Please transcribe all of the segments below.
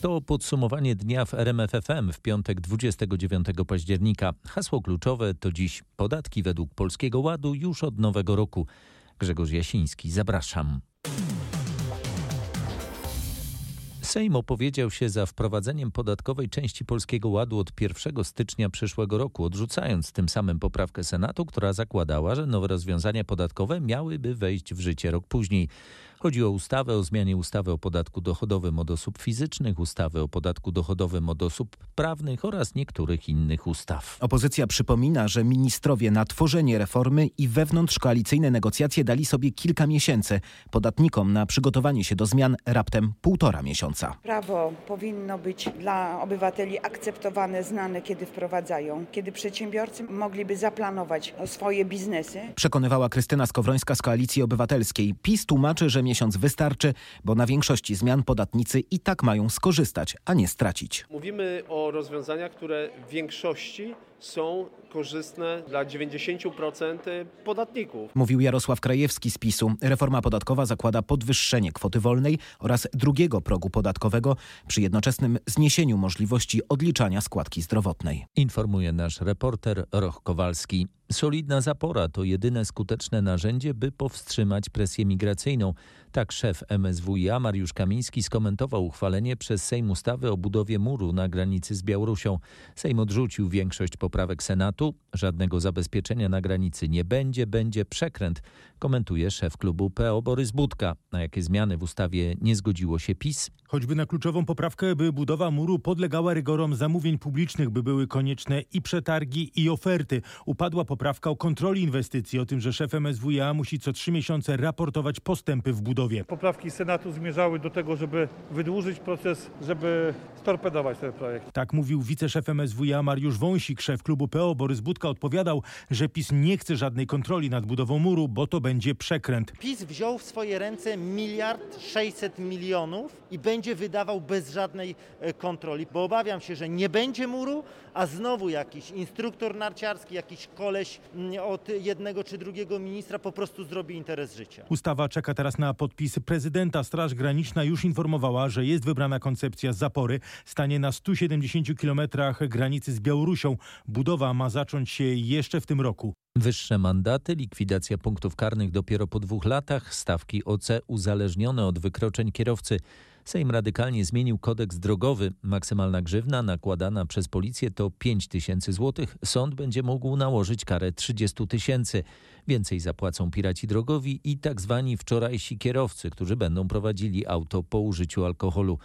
To podsumowanie dnia w RMFFM w piątek 29 października. Hasło kluczowe to dziś podatki według Polskiego Ładu już od nowego roku. Grzegorz Jasiński, zapraszam. Sejm opowiedział się za wprowadzeniem podatkowej części Polskiego Ładu od 1 stycznia przyszłego roku, odrzucając tym samym poprawkę Senatu, która zakładała, że nowe rozwiązania podatkowe miałyby wejść w życie rok później. Chodzi o ustawę o zmianie ustawy o podatku dochodowym od osób fizycznych, ustawy o podatku dochodowym od osób prawnych oraz niektórych innych ustaw. Opozycja przypomina, że ministrowie na tworzenie reformy i wewnątrzkoalicyjne negocjacje dali sobie kilka miesięcy. Podatnikom na przygotowanie się do zmian raptem półtora miesiąca. Prawo powinno być dla obywateli akceptowane, znane, kiedy wprowadzają, kiedy przedsiębiorcy mogliby zaplanować swoje biznesy. Przekonywała Krystyna Skowrońska z Koalicji Obywatelskiej. PiS tłumaczy, że miesiąc wystarczy, bo na większości zmian podatnicy i tak mają skorzystać, a nie stracić. Mówimy o rozwiązaniach, które w większości są korzystne dla 90% podatników. Mówił Jarosław Krajewski z PiSu. Reforma podatkowa zakłada podwyższenie kwoty wolnej oraz drugiego progu podatkowego przy jednoczesnym zniesieniu możliwości odliczania składki zdrowotnej. Informuje nasz reporter Roch Kowalski. Solidna zapora to jedyne skuteczne narzędzie, by powstrzymać presję migracyjną. Tak szef MSWiA Mariusz Kamiński skomentował uchwalenie przez Sejm ustawy o budowie muru na granicy z Białorusią. Sejm odrzucił większość poprawek Senatu. Żadnego zabezpieczenia na granicy nie będzie, będzie przekręt, komentuje szef klubu PO Borys Budka. Na jakie zmiany w ustawie nie zgodziło się PiS? Choćby na kluczową poprawkę, by budowa muru podlegała rygorom zamówień publicznych, by były konieczne i przetargi, i oferty. Upadła poprawka o kontroli inwestycji, o tym, że szef MSWiA musi co trzy miesiące raportować postępy w budowie. Poprawki Senatu zmierzały do tego, żeby wydłużyć proces, żeby storpedować ten projekt. Tak mówił wiceszef MSWiA Mariusz Wąsik. Szef klubu PO Borys Budka odpowiadał, że PiS nie chce żadnej kontroli nad budową muru, bo to będzie przekręt. PiS wziął w swoje ręce miliard sześćset milionów i będzie wydawał bez żadnej e, kontroli, bo obawiam się, że nie będzie muru, a znowu jakiś instruktor narciarski, jakiś koleś mm, od jednego czy drugiego ministra po prostu zrobi interes życia. Ustawa czeka teraz na podpis prezydenta. Straż Graniczna już informowała, że jest wybrana koncepcja zapory. Stanie na 170 kilometrach granicy z Białorusią. Budowa ma zacząć się jeszcze w tym roku. Wyższe mandaty, likwidacja punktów karnych dopiero po dwóch latach, stawki OC uzależnione od wykroczeń kierowcy. Sejm radykalnie zmienił kodeks drogowy. Maksymalna grzywna nakładana przez policję to 5 tysięcy złotych. Sąd będzie mógł nałożyć karę 30 tysięcy. Więcej zapłacą piraci drogowi i tak zwani wczorajsi kierowcy, którzy będą prowadzili auto po użyciu alkoholu.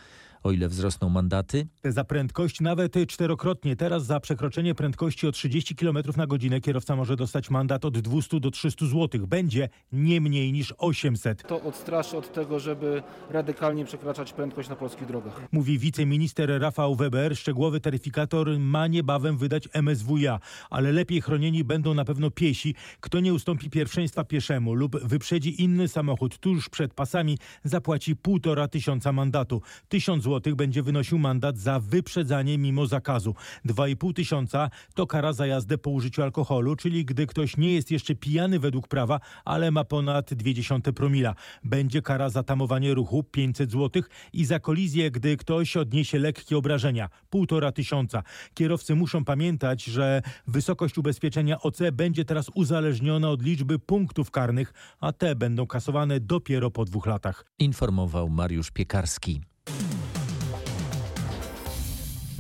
O ile wzrosną mandaty? Za prędkość nawet czterokrotnie. Teraz za przekroczenie prędkości o 30 km na godzinę kierowca może dostać mandat od 200 do 300 zł. Będzie nie mniej niż 800. To odstraszy od tego, żeby radykalnie przekraczać prędkość na polskich drogach. Mówi wiceminister Rafał Weber. Szczegółowy taryfikator ma niebawem wydać MSWiA, ale lepiej chronieni będą na pewno piesi. Kto nie ustąpi pierwszeństwa pieszemu lub wyprzedzi inny samochód tuż przed pasami, zapłaci półtora tysiąca mandatu. Tysiąc zł będzie wynosił mandat za wyprzedzanie mimo zakazu. 2,5 tysiąca to kara za jazdę po użyciu alkoholu, czyli gdy ktoś nie jest jeszcze pijany według prawa, ale ma ponad 0,2 promila. Będzie kara za tamowanie ruchu 500 zł i za kolizję, gdy ktoś odniesie lekkie obrażenia 1,5 tysiąca. Kierowcy muszą pamiętać, że wysokość ubezpieczenia OC będzie teraz uzależniona od liczby punktów karnych, a te będą kasowane dopiero po dwóch latach. Informował Mariusz Piekarski.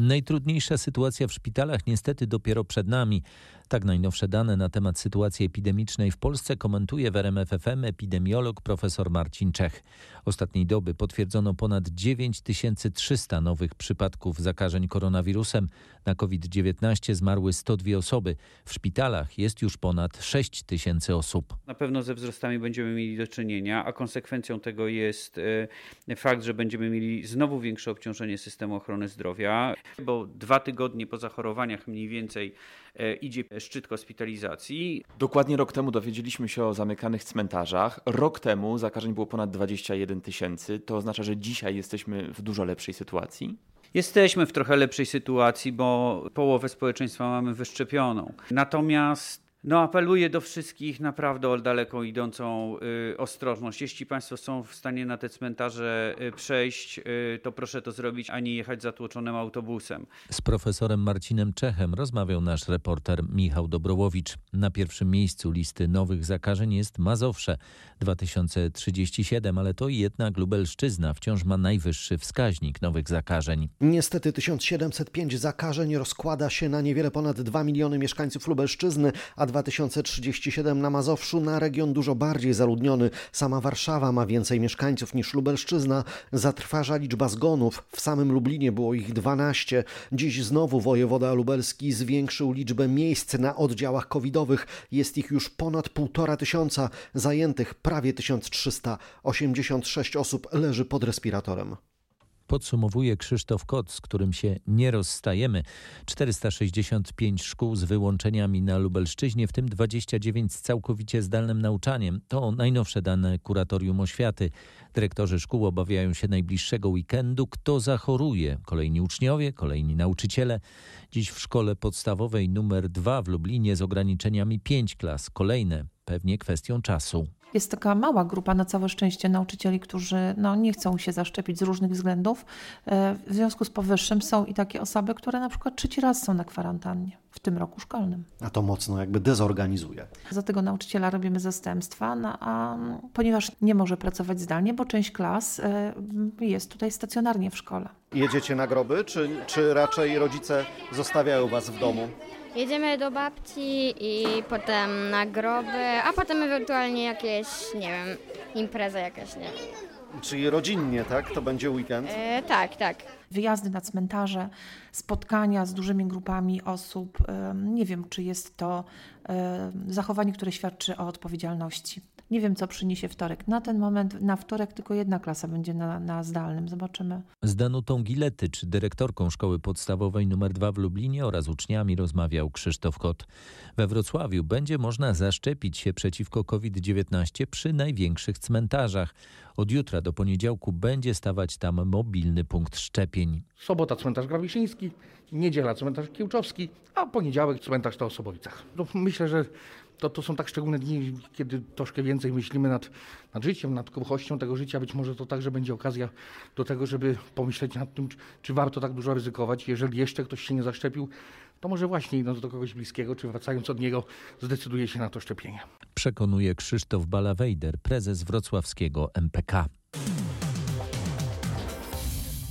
Najtrudniejsza sytuacja w szpitalach niestety dopiero przed nami. Tak najnowsze dane na temat sytuacji epidemicznej w Polsce komentuje w RMFFM epidemiolog profesor Marcin Czech. Ostatniej doby potwierdzono ponad 9300 nowych przypadków zakażeń koronawirusem. Na COVID-19 zmarły 102 osoby. W szpitalach jest już ponad 6 tysięcy osób. Na pewno ze wzrostami będziemy mieli do czynienia, a konsekwencją tego jest e, fakt, że będziemy mieli znowu większe obciążenie systemu ochrony zdrowia, bo dwa tygodnie po zachorowaniach mniej więcej idzie szczyt hospitalizacji. Dokładnie rok temu dowiedzieliśmy się o zamykanych cmentarzach. Rok temu zakażeń było ponad 21 tysięcy. To oznacza, że dzisiaj jesteśmy w dużo lepszej sytuacji. Jesteśmy w trochę lepszej sytuacji, bo połowę społeczeństwa mamy wyszczepioną. Natomiast No, apeluję do wszystkich naprawdę o daleką idącą y, ostrożność. Jeśli Państwo są w stanie na te cmentarze y, przejść, y, to proszę to zrobić, a nie jechać zatłoczonym autobusem. Z profesorem Marcinem Czechem rozmawiał nasz reporter Michał Dobrołowicz. Na pierwszym miejscu listy nowych zakażeń jest Mazowsze 2037, ale to jednak Lubelszczyzna wciąż ma najwyższy wskaźnik nowych zakażeń. Niestety 1705 zakażeń rozkłada się na niewiele ponad 2 miliony mieszkańców Lubelszczyzny, a 2037 na Mazowszu na region dużo bardziej zaludniony. Sama Warszawa ma więcej mieszkańców niż Lubelszczyzna. Zatrważa liczba zgonów. W samym Lublinie było ich 12. Dziś znowu wojewoda lubelski zwiększył liczbę miejsc na oddziałach covidowych. Jest ich już ponad półtora tysiąca. Zajętych prawie 1300. 86 osób leży pod respiratorem podsumowuje Krzysztof Kot, z którym się nie rozstajemy. 465 szkół z wyłączeniami na Lubelszczyźnie, w tym 29 z całkowicie zdalnym nauczaniem. To najnowsze dane Kuratorium Oświaty. Dyrektorzy szkół obawiają się najbliższego weekendu. Kto zachoruje? Kolejni uczniowie, kolejni nauczyciele. Dziś w szkole podstawowej numer 2 w Lublinie z ograniczeniami 5 klas. Kolejne, pewnie kwestią czasu. Jest taka mała grupa na całe szczęście nauczycieli, którzy no, nie chcą się zaszczepić z różnych względów. E, w związku z powyższym są i takie osoby, które na przykład trzeci raz są na kwarantannie w tym roku szkolnym. A to mocno jakby dezorganizuje. Za tego nauczyciela robimy zastępstwa, no, a ponieważ nie może pracować zdalnie, bo część klas e, jest tutaj stacjonarnie w szkole. Jedziecie na groby, czy, czy raczej rodzice zostawiają was w domu? Jedziemy do babci i potem na groby, a potem ewentualnie jakieś, nie wiem, impreza jakaś, nie wiem. Czyli rodzinnie, tak? To będzie weekend? E, tak, tak. Wyjazdy na cmentarze, spotkania z dużymi grupami osób. Nie wiem, czy jest to zachowanie, które świadczy o odpowiedzialności. Nie wiem, co przyniesie wtorek. Na ten moment, na wtorek tylko jedna klasa będzie na, na zdalnym. Zobaczymy. Z Danutą Giletycz, dyrektorką szkoły podstawowej nr 2 w Lublinie oraz uczniami rozmawiał Krzysztof Kot. We Wrocławiu będzie można zaszczepić się przeciwko COVID-19 przy największych cmentarzach. Od jutra do poniedziałku będzie stawać tam mobilny punkt szczepień. Sobota cmentarz Grawiszyński, niedziela cmentarz Kiełczowski, a poniedziałek cmentarz to Osobowicach. No, myślę, że to, to są tak szczególne dni, kiedy troszkę więcej myślimy nad, nad życiem, nad kruchością tego życia. Być może to także będzie okazja do tego, żeby pomyśleć nad tym, czy, czy warto tak dużo ryzykować. Jeżeli jeszcze ktoś się nie zaszczepił, to może właśnie idąc do kogoś bliskiego, czy wracając od niego, zdecyduje się na to szczepienie. Przekonuje Krzysztof Balawejder, prezes wrocławskiego MPK.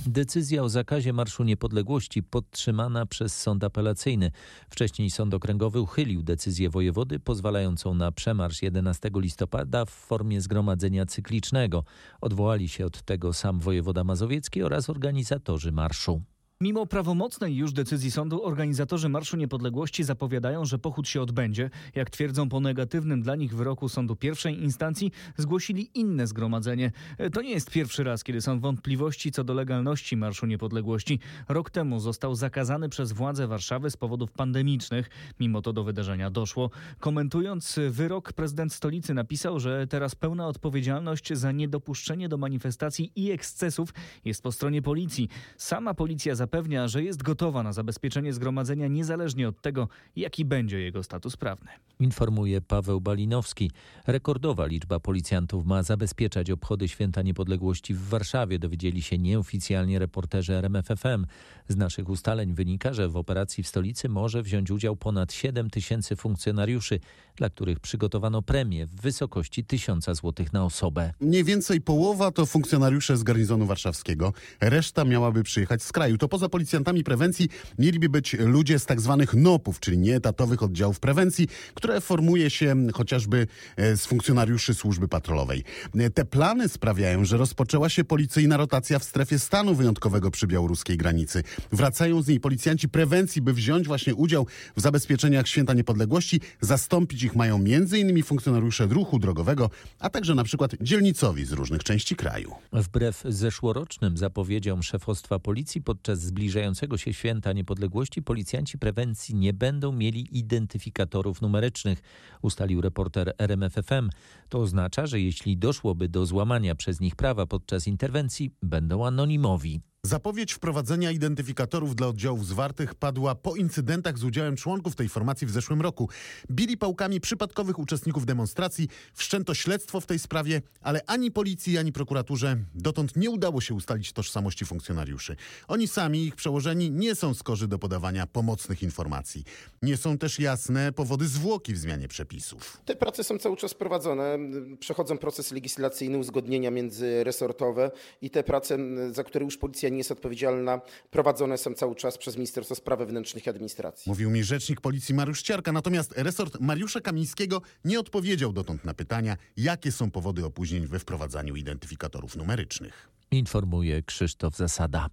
Decyzja o zakazie Marszu Niepodległości podtrzymana przez sąd apelacyjny. Wcześniej sąd okręgowy uchylił decyzję wojewody pozwalającą na przemarsz 11 listopada w formie zgromadzenia cyklicznego. Odwołali się od tego sam wojewoda mazowiecki oraz organizatorzy marszu. Mimo prawomocnej już decyzji sądu, organizatorzy Marszu Niepodległości zapowiadają, że pochód się odbędzie. Jak twierdzą po negatywnym dla nich wyroku sądu pierwszej instancji, zgłosili inne zgromadzenie. To nie jest pierwszy raz, kiedy są wątpliwości co do legalności Marszu Niepodległości. Rok temu został zakazany przez władze Warszawy z powodów pandemicznych. Mimo to do wydarzenia doszło. Komentując wyrok, prezydent stolicy napisał, że teraz pełna odpowiedzialność za niedopuszczenie do manifestacji i ekscesów jest po stronie policji. Sama policja zapewnia, zapewnia, że jest gotowa na zabezpieczenie zgromadzenia niezależnie od tego, jaki będzie jego status prawny. Informuje Paweł Balinowski. Rekordowa liczba policjantów ma zabezpieczać obchody Święta Niepodległości w Warszawie, dowiedzieli się nieoficjalnie reporterzy RMFFM. Z naszych ustaleń wynika, że w operacji w stolicy może wziąć udział ponad 7 tysięcy funkcjonariuszy, dla których przygotowano premię w wysokości 1000 zł na osobę. Mniej więcej połowa to funkcjonariusze z garnizonu warszawskiego. Reszta miałaby przyjechać z kraju. To poza policjantami prewencji mieliby być ludzie z tak zwanych NOP-ów, czyli nieetatowych oddziałów prewencji, które formuje się chociażby e, z funkcjonariuszy służby patrolowej. E, te plany sprawiają, że rozpoczęła się policyjna rotacja w strefie stanu wyjątkowego przy białoruskiej granicy. Wracają z niej policjanci prewencji, by wziąć właśnie udział w zabezpieczeniach Święta Niepodległości. Zastąpić ich mają m.in. funkcjonariusze ruchu drogowego, a także na przykład dzielnicowi z różnych części kraju. Wbrew zeszłorocznym zapowiedziom szefostwa policji podczas zbliżającego się święta niepodległości policjanci prewencji nie będą mieli identyfikatorów numerycznych, ustalił reporter RMFFM. To oznacza, że jeśli doszłoby do złamania przez nich prawa podczas interwencji, będą anonimowi. Zapowiedź wprowadzenia identyfikatorów dla oddziałów zwartych padła po incydentach z udziałem członków tej formacji w zeszłym roku. Bili pałkami przypadkowych uczestników demonstracji, wszczęto śledztwo w tej sprawie, ale ani policji, ani prokuraturze dotąd nie udało się ustalić tożsamości funkcjonariuszy. Oni sami ich przełożeni nie są skorzy do podawania pomocnych informacji. Nie są też jasne powody zwłoki w zmianie przepisów. Te prace są cały czas prowadzone. Przechodzą proces legislacyjny, uzgodnienia międzyresortowe i te prace, za które już policja nie jest odpowiedzialna, prowadzone są cały czas przez Ministerstwo Spraw Wewnętrznych i Administracji. Mówił mi rzecznik policji Mariusz Ciarka, natomiast resort Mariusza Kamińskiego nie odpowiedział dotąd na pytania, jakie są powody opóźnień we wprowadzaniu identyfikatorów numerycznych. Informuje Krzysztof Zasada.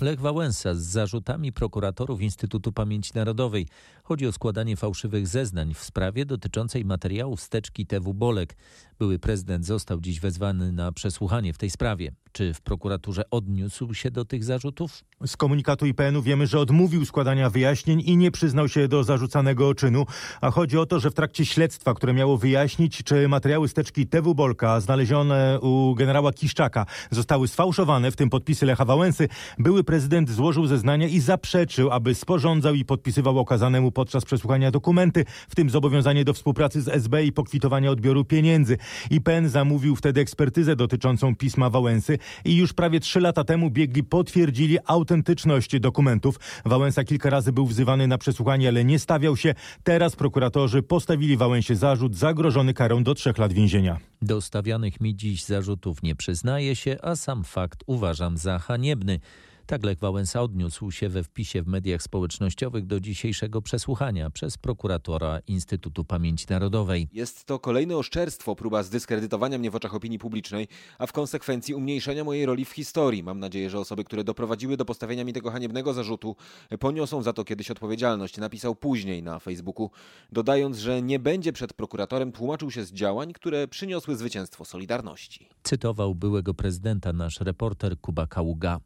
Lech Wałęsa z zarzutami prokuratorów Instytutu Pamięci Narodowej. Chodzi o składanie fałszywych zeznań w sprawie dotyczącej materiałów steczki TW Bolek. Były prezydent został dziś wezwany na przesłuchanie w tej sprawie. Czy w prokuraturze odniósł się do tych zarzutów? Z komunikatu IPN-u wiemy, że odmówił składania wyjaśnień i nie przyznał się do zarzucanego czynu. A chodzi o to, że w trakcie śledztwa, które miało wyjaśnić, czy materiały steczki TW Bolka znalezione u generała Kiszczaka zostały sfałszowane, w tym podpisy Lecha Wałęsy, były prezydent złożył zeznania i zaprzeczył, aby sporządzał i podpisywał okazanemu podczas przesłuchania dokumenty, w tym zobowiązanie do współpracy z SB i pokwitowania odbioru pieniędzy. IPN zamówił wtedy ekspertyzę dotyczącą pisma Wałęsy i już prawie trzy lata temu biegli potwierdzili autentyczność dokumentów. Wałęsa kilka razy był wzywany na przesłuchanie, ale nie stawiał się. Teraz prokuratorzy postawili Wałęsie zarzut zagrożony karą do trzech lat więzienia. Do stawianych mi dziś zarzutów nie przyznaje się, a sam fakt uważam za haniebny. Tak Lech Wałęsa odniósł się we wpisie w mediach społecznościowych do dzisiejszego przesłuchania przez prokuratora Instytutu Pamięci Narodowej. Jest to kolejne oszczerstwo, próba zdyskredytowania mnie w oczach opinii publicznej, a w konsekwencji umniejszenia mojej roli w historii. Mam nadzieję, że osoby, które doprowadziły do postawienia mi tego haniebnego zarzutu, poniosą za to kiedyś odpowiedzialność. Napisał później na Facebooku, dodając, że nie będzie przed prokuratorem tłumaczył się z działań, które przyniosły zwycięstwo Solidarności. Cytował byłego prezydenta nasz reporter Kuba Kaługa.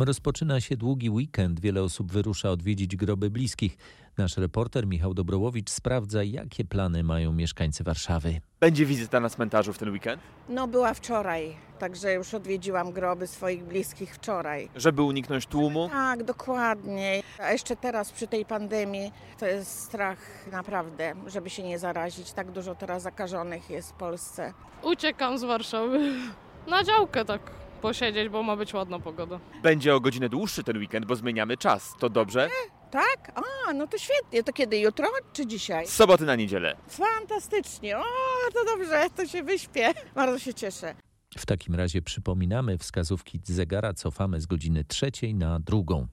Rozpoczyna się długi weekend. Wiele osób wyrusza odwiedzić groby bliskich. Nasz reporter Michał Dobrołowicz sprawdza, jakie plany mają mieszkańcy Warszawy. Będzie wizyta na cmentarzu w ten weekend? No była wczoraj, także już odwiedziłam groby swoich bliskich wczoraj. Żeby uniknąć tłumu? Tak, dokładnie. A jeszcze teraz przy tej pandemii to jest strach naprawdę, żeby się nie zarazić. Tak dużo teraz zakażonych jest w Polsce. Uciekam z Warszawy. Na działkę tak posiedzieć, bo ma być ładna pogoda. Będzie o godzinę dłuższy ten weekend, bo zmieniamy czas. To dobrze? Tak? A, no to świetnie. To kiedy? Jutro czy dzisiaj? Z soboty na niedzielę. Fantastycznie. O, to dobrze, to się wyśpię. Bardzo się cieszę. W takim razie przypominamy, wskazówki zegara cofamy z godziny trzeciej na drugą.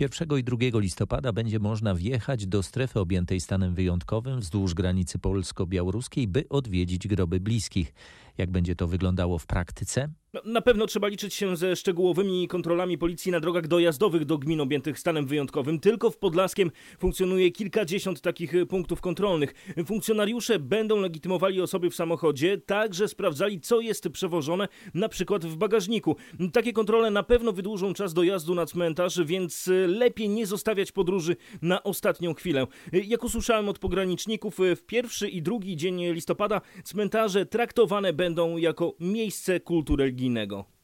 1 i 2 listopada będzie można wjechać do strefy objętej stanem wyjątkowym wzdłuż granicy polsko-białoruskiej, by odwiedzić groby bliskich. Jak będzie to wyglądało w praktyce? No, na pewno trzeba liczyć się ze szczegółowymi kontrolami policji na drogach dojazdowych do gmin objętych stanem wyjątkowym. Tylko w Podlaskiem funkcjonuje kilkadziesiąt takich punktów kontrolnych. Funkcjonariusze będą legitymowali osoby w samochodzie, także sprawdzali, co jest przewożone, na przykład w bagażniku. Takie kontrole na pewno wydłużą czas dojazdu na cmentarz, więc lepiej nie zostawiać podróży na ostatnią chwilę. Jak usłyszałem od pograniczników, w pierwszy i drugi dzień listopada cmentarze traktowane będą jako miejsce kultu religijnej.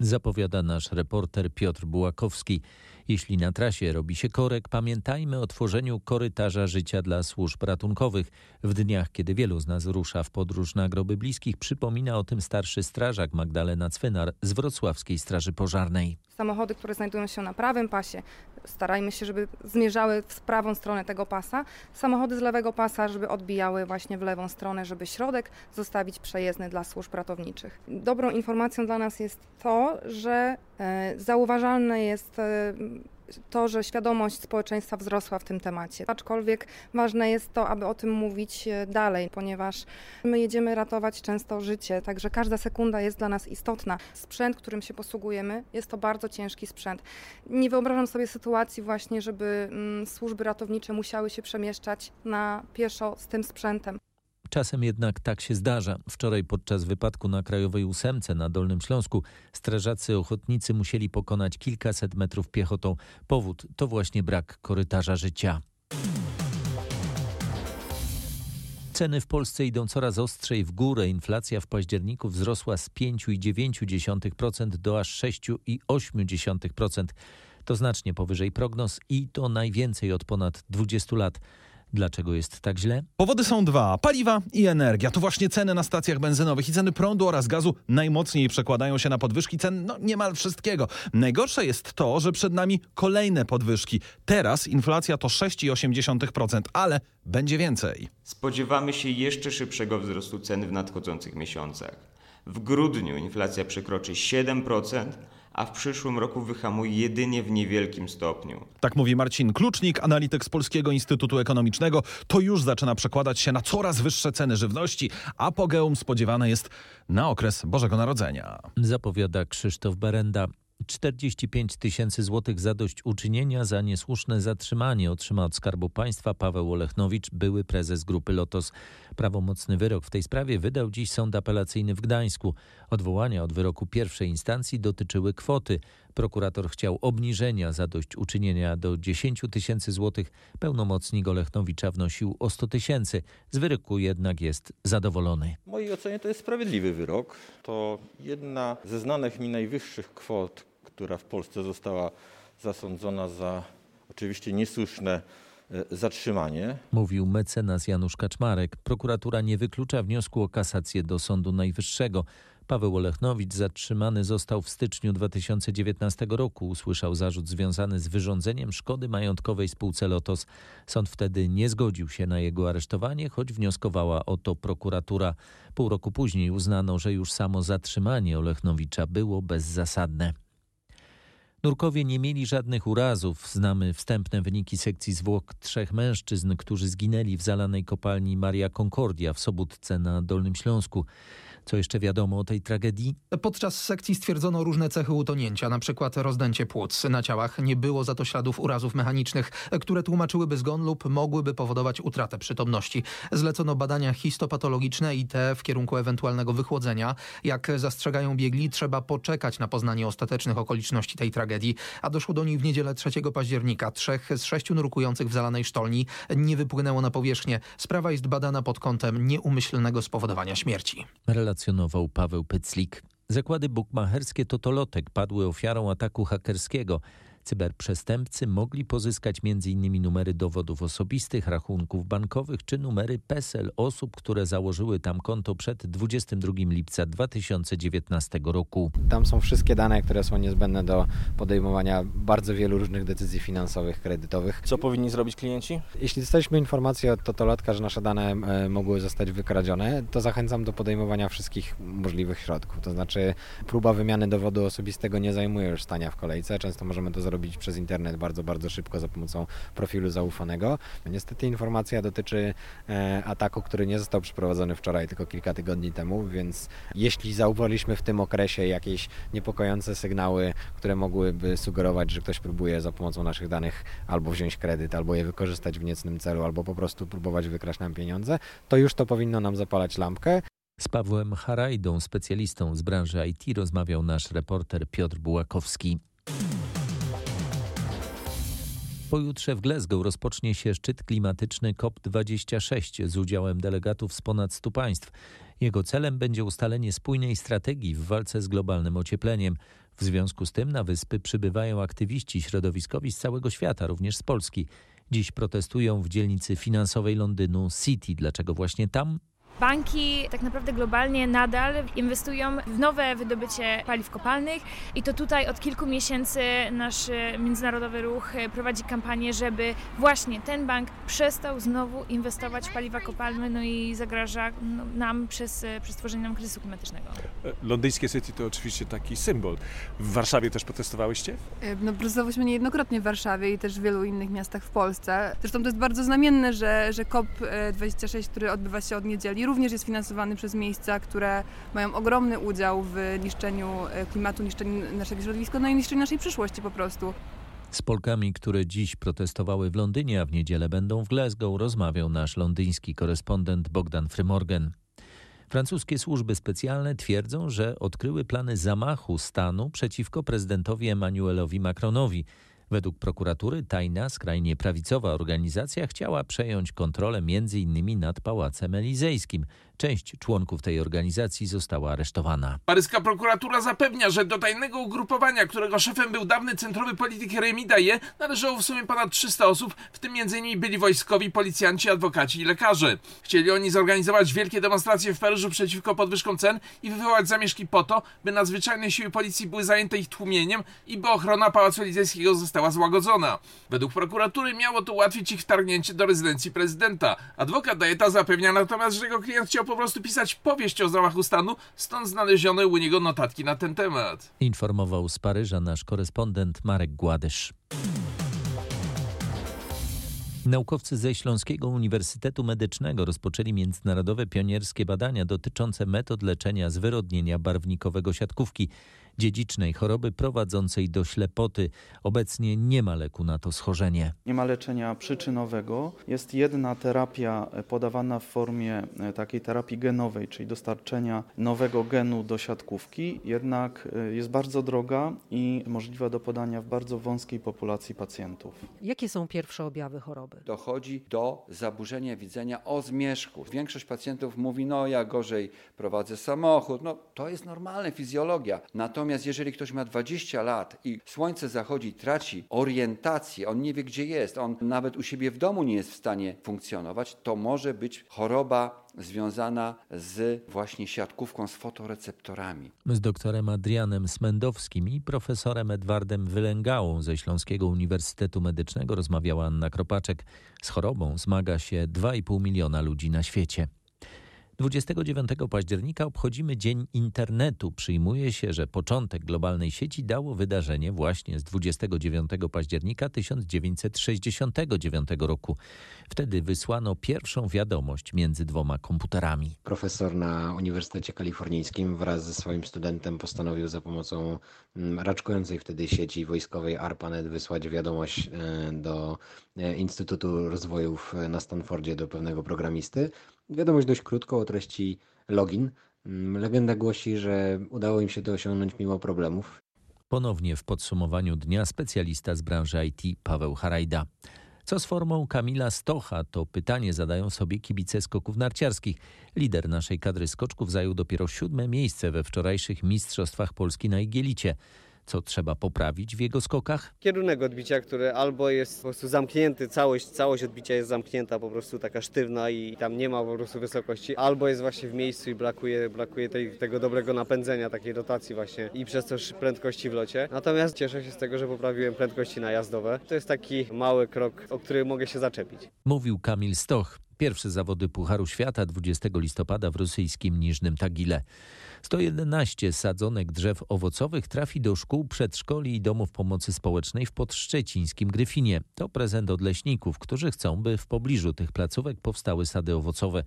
Zapowiada nasz reporter Piotr Bułakowski. Jeśli na trasie robi się korek, pamiętajmy o tworzeniu korytarza życia dla służb ratunkowych. W dniach, kiedy wielu z nas rusza w podróż na groby bliskich, przypomina o tym starszy strażak Magdalena Cwynar z Wrocławskiej Straży Pożarnej. Samochody, które znajdują się na prawym pasie, starajmy się, żeby zmierzały w prawą stronę tego pasa. Samochody z lewego pasa, żeby odbijały właśnie w lewą stronę, żeby środek zostawić przejezdny dla służb ratowniczych. Dobrą informacją dla nas jest to, że e, zauważalne jest e, to, że świadomość społeczeństwa wzrosła w tym temacie. Aczkolwiek ważne jest to, aby o tym mówić e, dalej, ponieważ my jedziemy ratować często życie, także każda sekunda jest dla nas istotna. Sprzęt, którym się posługujemy, jest to bardzo ciężki sprzęt. Nie wyobrażam sobie sytuacji właśnie, żeby mm, służby ratownicze musiały się przemieszczać na pieszo z tym sprzętem. Czasem jednak tak się zdarza. Wczoraj podczas wypadku na Krajowej Ósemce na Dolnym Śląsku strażacy ochotnicy musieli pokonać kilkaset metrów piechotą. Powód to właśnie brak korytarza życia. Ceny w Polsce idą coraz ostrzej w górę. Inflacja w październiku wzrosła z 5,9% do aż 6,8%. To znacznie powyżej prognoz i to najwięcej od ponad 20 lat. Dlaczego jest tak źle? Powody są dwa: paliwa i energia. To właśnie ceny na stacjach benzynowych i ceny prądu oraz gazu najmocniej przekładają się na podwyżki cen no, niemal wszystkiego. Najgorsze jest to, że przed nami kolejne podwyżki. Teraz inflacja to 6,8%, ale będzie więcej. Spodziewamy się jeszcze szybszego wzrostu cen w nadchodzących miesiącach. W grudniu inflacja przekroczy 7%, a w przyszłym roku wyhamuje jedynie w niewielkim stopniu. Tak mówi Marcin Klucznik, analityk z Polskiego Instytutu Ekonomicznego. To już zaczyna przekładać się na coraz wyższe ceny żywności. Apogeum spodziewane jest na okres Bożego Narodzenia. Zapowiada Krzysztof Berenda. 45 tysięcy złotych zadośćuczynienia za niesłuszne zatrzymanie otrzyma od Skarbu Państwa Paweł Olechnowicz, były prezes grupy Lotos. Prawomocny wyrok w tej sprawie wydał dziś sąd apelacyjny w Gdańsku. Odwołania od wyroku pierwszej instancji dotyczyły kwoty. Prokurator chciał obniżenia zadośćuczynienia do 10 tysięcy złotych. Pełnomocnik Olechnowicza wnosił o 100 tysięcy. Z wyroku jednak jest zadowolony. W mojej ocenie to jest sprawiedliwy wyrok. To jedna ze znanych mi najwyższych kwot, która w Polsce została zasądzona za oczywiście niesłuszne e, zatrzymanie. Mówił mecenas Janusz Kaczmarek. Prokuratura nie wyklucza wniosku o kasację do Sądu Najwyższego. Paweł Olechnowicz zatrzymany został w styczniu 2019 roku. Usłyszał zarzut związany z wyrządzeniem szkody majątkowej spółce Lotos. Sąd wtedy nie zgodził się na jego aresztowanie, choć wnioskowała o to prokuratura. Pół roku później uznano, że już samo zatrzymanie Olechnowicza było bezzasadne. Nurkowie nie mieli żadnych urazów. Znamy wstępne wyniki sekcji zwłok trzech mężczyzn, którzy zginęli w zalanej kopalni Maria Concordia w Sobótce na Dolnym Śląsku. Co jeszcze wiadomo o tej tragedii? Podczas sekcji stwierdzono różne cechy utonięcia, na przykład rozdęcie płuc. Na ciałach nie było za to śladów urazów mechanicznych, które tłumaczyłyby zgon lub mogłyby powodować utratę przytomności. Zlecono badania histopatologiczne i te w kierunku ewentualnego wychłodzenia. Jak zastrzegają biegli, trzeba poczekać na poznanie ostatecznych okoliczności tej tragedii, a doszło do niej w niedzielę 3 października. Trzech z sześciu nurkujących w zalanej sztolni nie wypłynęło na powierzchnię. Sprawa jest badana pod kątem nieumyślnego spowodowania śmierci relacjonował Paweł Pyclik. Zakłady bukmacherskie Totolotek padły ofiarą ataku hakerskiego. Cyberprzestępcy mogli pozyskać m.in. numery dowodów osobistych, rachunków bankowych czy numery PESEL osób, które założyły tam konto przed 22 lipca 2019 roku. Tam są wszystkie dane, które są niezbędne do podejmowania bardzo wielu różnych decyzji finansowych, kredytowych. Co powinni zrobić klienci? Jeśli dostaliśmy informację od Totolotka, że nasze dane e, mogły zostać wykradzione, to zachęcam do podejmowania wszystkich możliwych środków. To znaczy próba wymiany dowodu osobistego nie zajmuje już stania w kolejce. Często możemy to zrobić zrobić przez internet bardzo, bardzo szybko za pomocą profilu zaufanego. Niestety informacja dotyczy e, ataku, który nie został przeprowadzony wczoraj, tylko kilka tygodni temu, więc jeśli zauważyliśmy w tym okresie jakieś niepokojące sygnały, które mogłyby sugerować, że ktoś próbuje za pomocą naszych danych albo wziąć kredyt, albo je wykorzystać w niecnym celu, albo po prostu próbować wykraść nam pieniądze, to już to powinno nam zapalać lampkę. Z Pawłem Harajdą, specjalistą z branży IT, rozmawiał nasz reporter Piotr Bułakowski. Pojutrze w Glasgow rozpocznie się szczyt klimatyczny COP26 z udziałem delegatów z ponad 100 państw. Jego celem będzie ustalenie spójnej strategii w walce z globalnym ociepleniem. W związku z tym na wyspy przybywają aktywiści środowiskowi z całego świata, również z Polski. Dziś protestują w dzielnicy finansowej Londynu City. Dlaczego właśnie tam? Banki tak naprawdę globalnie nadal inwestują w nowe wydobycie paliw kopalnych i to tutaj od kilku miesięcy nasz międzynarodowy ruch prowadzi kampanię, żeby właśnie ten bank przestał znowu inwestować w paliwa kopalne no i zagraża no, nam przez, przez tworzenie nam kryzysu klimatycznego. Londyńskie City to oczywiście taki symbol. W Warszawie też protestowałyście? No protestowałyśmy niejednokrotnie w Warszawie i też w wielu innych miastach w Polsce. Zresztą to jest bardzo znamienne, że, że COP26, który odbywa się od niedzieli, również jest finansowany przez miejsca, które mają ogromny udział w niszczeniu e, klimatu, niszczeniu naszego środowiska, no i niszczeniu naszej przyszłości po prostu. Z Polkami, które dziś protestowały w Londynie, a w niedzielę będą w Glasgow, rozmawiał nasz londyński korespondent Bogdan Frymorgan. Francuskie służby specjalne twierdzą, że odkryły plany zamachu stanu przeciwko prezydentowi Emmanuelowi Macronowi. Według prokuratury tajna, skrajnie prawicowa organizacja chciała przejąć kontrolę m.in. nad Pałacem Elizejskim. Część członków tej organizacji została aresztowana. Paryska prokuratura zapewnia, że do tajnego ugrupowania, którego szefem był dawny centrowy polityk Remi Daje, należało w sumie ponad 300 osób, w tym m.in. byli wojskowi, policjanci, adwokaci i lekarze. Chcieli oni zorganizować wielkie demonstracje w Paryżu przeciwko podwyżkom cen i wywołać zamieszki po to, by nadzwyczajne siły policji były zajęte ich tłumieniem i by ochrona Pałacu Elizejskiego została złagodzona. Według prokuratury miało to ułatwić ich wtargnięcie do rezydencji prezydenta. Adwokat Dajeta zapewnia natomiast, że jego klient chciał po prostu pisać powieść o zamachu stanu, stąd znalezione u niego notatki na ten temat. Informował z Paryża nasz korespondent Marek Gładysz. Naukowcy ze Śląskiego Uniwersytetu Medycznego rozpoczęli międzynarodowe pionierskie badania dotyczące metod leczenia zwyrodnienia barwnikowego siatkówki, dziedzicznej choroby prowadzącej do ślepoty. Obecnie nie ma leku na to schorzenie. Nie ma leczenia przyczynowego. Jest jedna terapia podawana w formie e, takiej terapii genowej, czyli dostarczenia nowego genu do siatkówki, jednak e, jest bardzo droga i możliwa do podania w bardzo wąskiej populacji pacjentów. Jakie są pierwsze objawy choroby? Dochodzi do zaburzenia widzenia o zmierzchu. Większość pacjentów mówi, no ja gorzej prowadzę samochód, no to jest normalne, fizjologia. Natomiast Natomiast jeżeli ktoś ma 20 lat i słońce zachodzi, traci orientację, on nie wie gdzie jest, on nawet u siebie w domu nie jest w stanie funkcjonować, to może być choroba związana z właśnie siatkówką, z fotoreceptorami. Z doktorem Adrianem Smendowskim i profesorem Edwardem Wylęgałą ze Śląskiego Uniwersytetu Medycznego rozmawiała Anna Kropaczek. Z chorobą zmaga się 2,5 miliona ludzi na świecie. 29 października obchodzimy Dzień Internetu. Przyjmuje się, że początek globalnej sieci dało wydarzenie właśnie z 29 października 1969 roku. Wtedy wysłano pierwszą wiadomość między dwoma komputerami. Profesor na Uniwersytecie Kalifornijskim wraz ze swoim studentem postanowił za pomocą mm, raczkującej wtedy sieci wojskowej ARPANET wysłać wiadomość e, do e, Instytutu Rozwojów na Stanfordzie do pewnego programisty. Wiadomość dość krótko o treści login. Mm, legenda głosi, że udało im się to osiągnąć mimo problemów. Ponownie w podsumowaniu dnia specjalista z branży IT Paweł Harajda. Co z formą Kamila Stocha? To pytanie zadają sobie kibice skoków narciarskich. Lider naszej kadry skoczków zajął dopiero siódme miejsce we wczorajszych Mistrzostwach Polski na Igielicie co trzeba poprawić w jego skokach? Kierunek odbicia, który albo jest po prostu zamknięty, całość, całość odbicia jest zamknięta, po prostu taka sztywna i tam nie ma po prostu wysokości, albo jest właśnie w miejscu i brakuje, brakuje tej, tego dobrego napędzenia, takiej rotacji właśnie i przez to prędkości w locie. Natomiast cieszę się z tego, że poprawiłem prędkości najazdowe. To jest taki mały krok, o który mogę się zaczepić. Mówił Kamil Stoch. Pierwsze zawody Pucharu Świata 20 listopada w rosyjskim Niżnym Tagile. 111 sadzonek drzew owocowych trafi do szkół, przedszkoli i domów pomocy społecznej w podszczecińskim Gryfinie. To prezent od leśników, którzy chcą, by w pobliżu tych placówek powstały sady owocowe.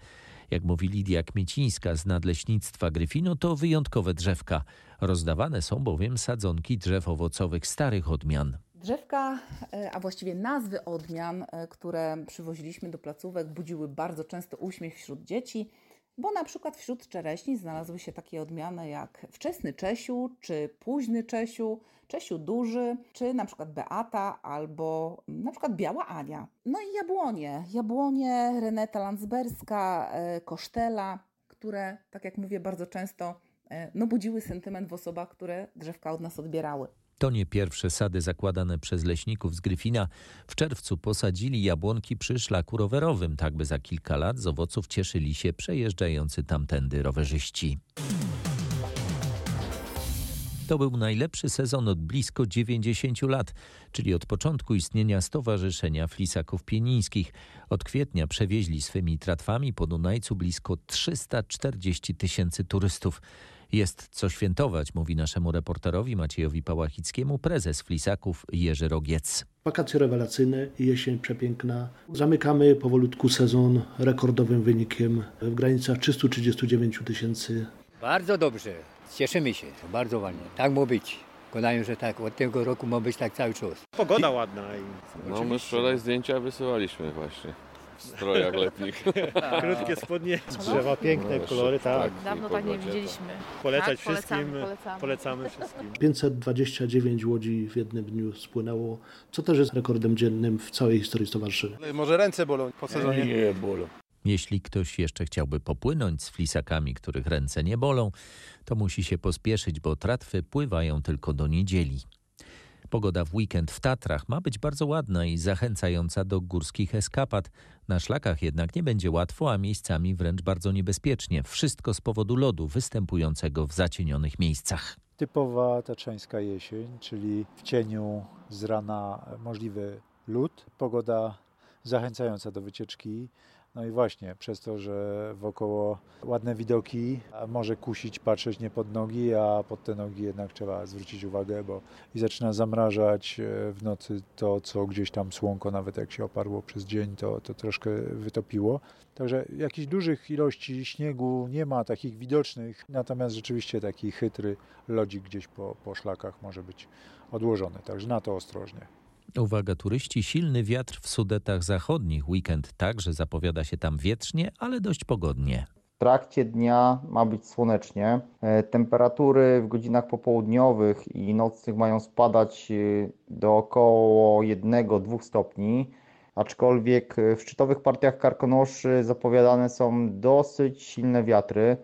Jak mówi Lidia Kmiecińska z Nadleśnictwa Gryfino, to wyjątkowe drzewka. Rozdawane są bowiem sadzonki drzew owocowych starych odmian. Drzewka, e, a właściwie nazwy odmian, e, które przywoziliśmy do placówek, budziły bardzo często uśmiech wśród dzieci, bo na przykład wśród czereśni znalazły się takie odmiany jak wczesny Czesiu, czy późny Czesiu, Czesiu duży, czy na przykład Beata, albo na przykład Biała Ania. No i jabłonie, jabłonie Reneta Landsberska, e, Kosztela, które, tak jak mówię, bardzo często no, budziły sentyment w osobach, które drzewka od nas odbierały. To nie pierwsze sady zakładane przez leśników z Gryfina. W czerwcu posadzili jabłonki przy szlaku rowerowym, tak by za kilka lat z owoców cieszyli się przejeżdżający tamtędy rowerzyści. To był najlepszy sezon od blisko 90 lat, czyli od początku istnienia Stowarzyszenia Flisaków Pienińskich. Od kwietnia przewieźli swymi tratwami po Dunajcu blisko 340 tysięcy turystów. Jest co świętować, mówi naszemu reporterowi Maciejowi Pałachickiemu prezes Flisaków Jerzy Rogiec. Wakacje rewelacyjne, jesień przepiękna. Zamykamy powolutku sezon rekordowym wynikiem w granicach 339 tysięcy. Bardzo dobrze, cieszymy się, bardzo ładnie. Tak ma być. Wykonają, że tak, od tego roku ma być tak cały czas. Pogoda ładna. I... No my wczoraj zdjęcia wysyłaliśmy właśnie. W strojach letnich. Krótkie spodnie, drzewa, piękne kolory, tak. Dawno tak nie widzieliśmy. Polecać Tak, polecamy, wszystkim, polecamy. polecamy wszystkim. 529 łodzi w jednym dniu spłynęło, co też jest rekordem dziennym w całej historii stowarzyszenia. Może ręce bolą po sezonie? Nie, bolą. Jeśli ktoś jeszcze chciałby popłynąć z flisakami, których ręce nie bolą, to musi się pospieszyć, bo tratwy pływają tylko do niedzieli. Pogoda w weekend w Tatrach ma być bardzo ładna i zachęcająca do górskich eskapad. Na szlakach jednak nie będzie łatwo, a miejscami wręcz bardzo niebezpiecznie. Wszystko z powodu lodu występującego w zacienionych miejscach. Typowa tatrzańska jesień, czyli w cieniu z rana możliwy lód, pogoda zachęcająca do wycieczki. No i właśnie przez to, że wokoło ładne widoki, może kusić patrzeć nie pod nogi, a pod te nogi jednak trzeba zwrócić uwagę, bo i zaczyna zamrażać e, w nocy to, co gdzieś tam słonko, nawet jak się oparło przez dzień, to, to troszkę wytopiło. Także jakichś dużych ilości śniegu nie ma takich widocznych, natomiast rzeczywiście taki chytry lodzik gdzieś po, po szlakach może być odłożony, także na to ostrożnie. Uwaga turyści, silny wiatr w Sudetach Zachodnich. Weekend także zapowiada się tam wietrznie, ale dość pogodnie. W trakcie dnia ma być słonecznie. E, Temperatury w godzinach popołudniowych i nocnych mają spadać e, do około 1-2 stopni. Aczkolwiek w szczytowych partiach Karkonoszy zapowiadane są dosyć silne wiatry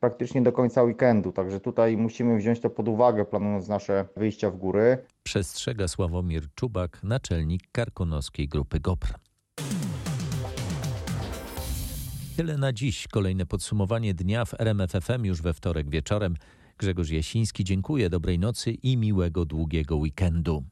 praktycznie do końca weekendu. Także tutaj musimy wziąć to pod uwagę, planując nasze wyjścia w góry. Przestrzega Sławomir Czubak, naczelnik karkonoskiej grupy GOPR. Tyle na dziś. Kolejne podsumowanie dnia w RMFFM już we wtorek wieczorem. Grzegorz Jasiński, dziękuję, dobrej nocy i miłego długiego weekendu.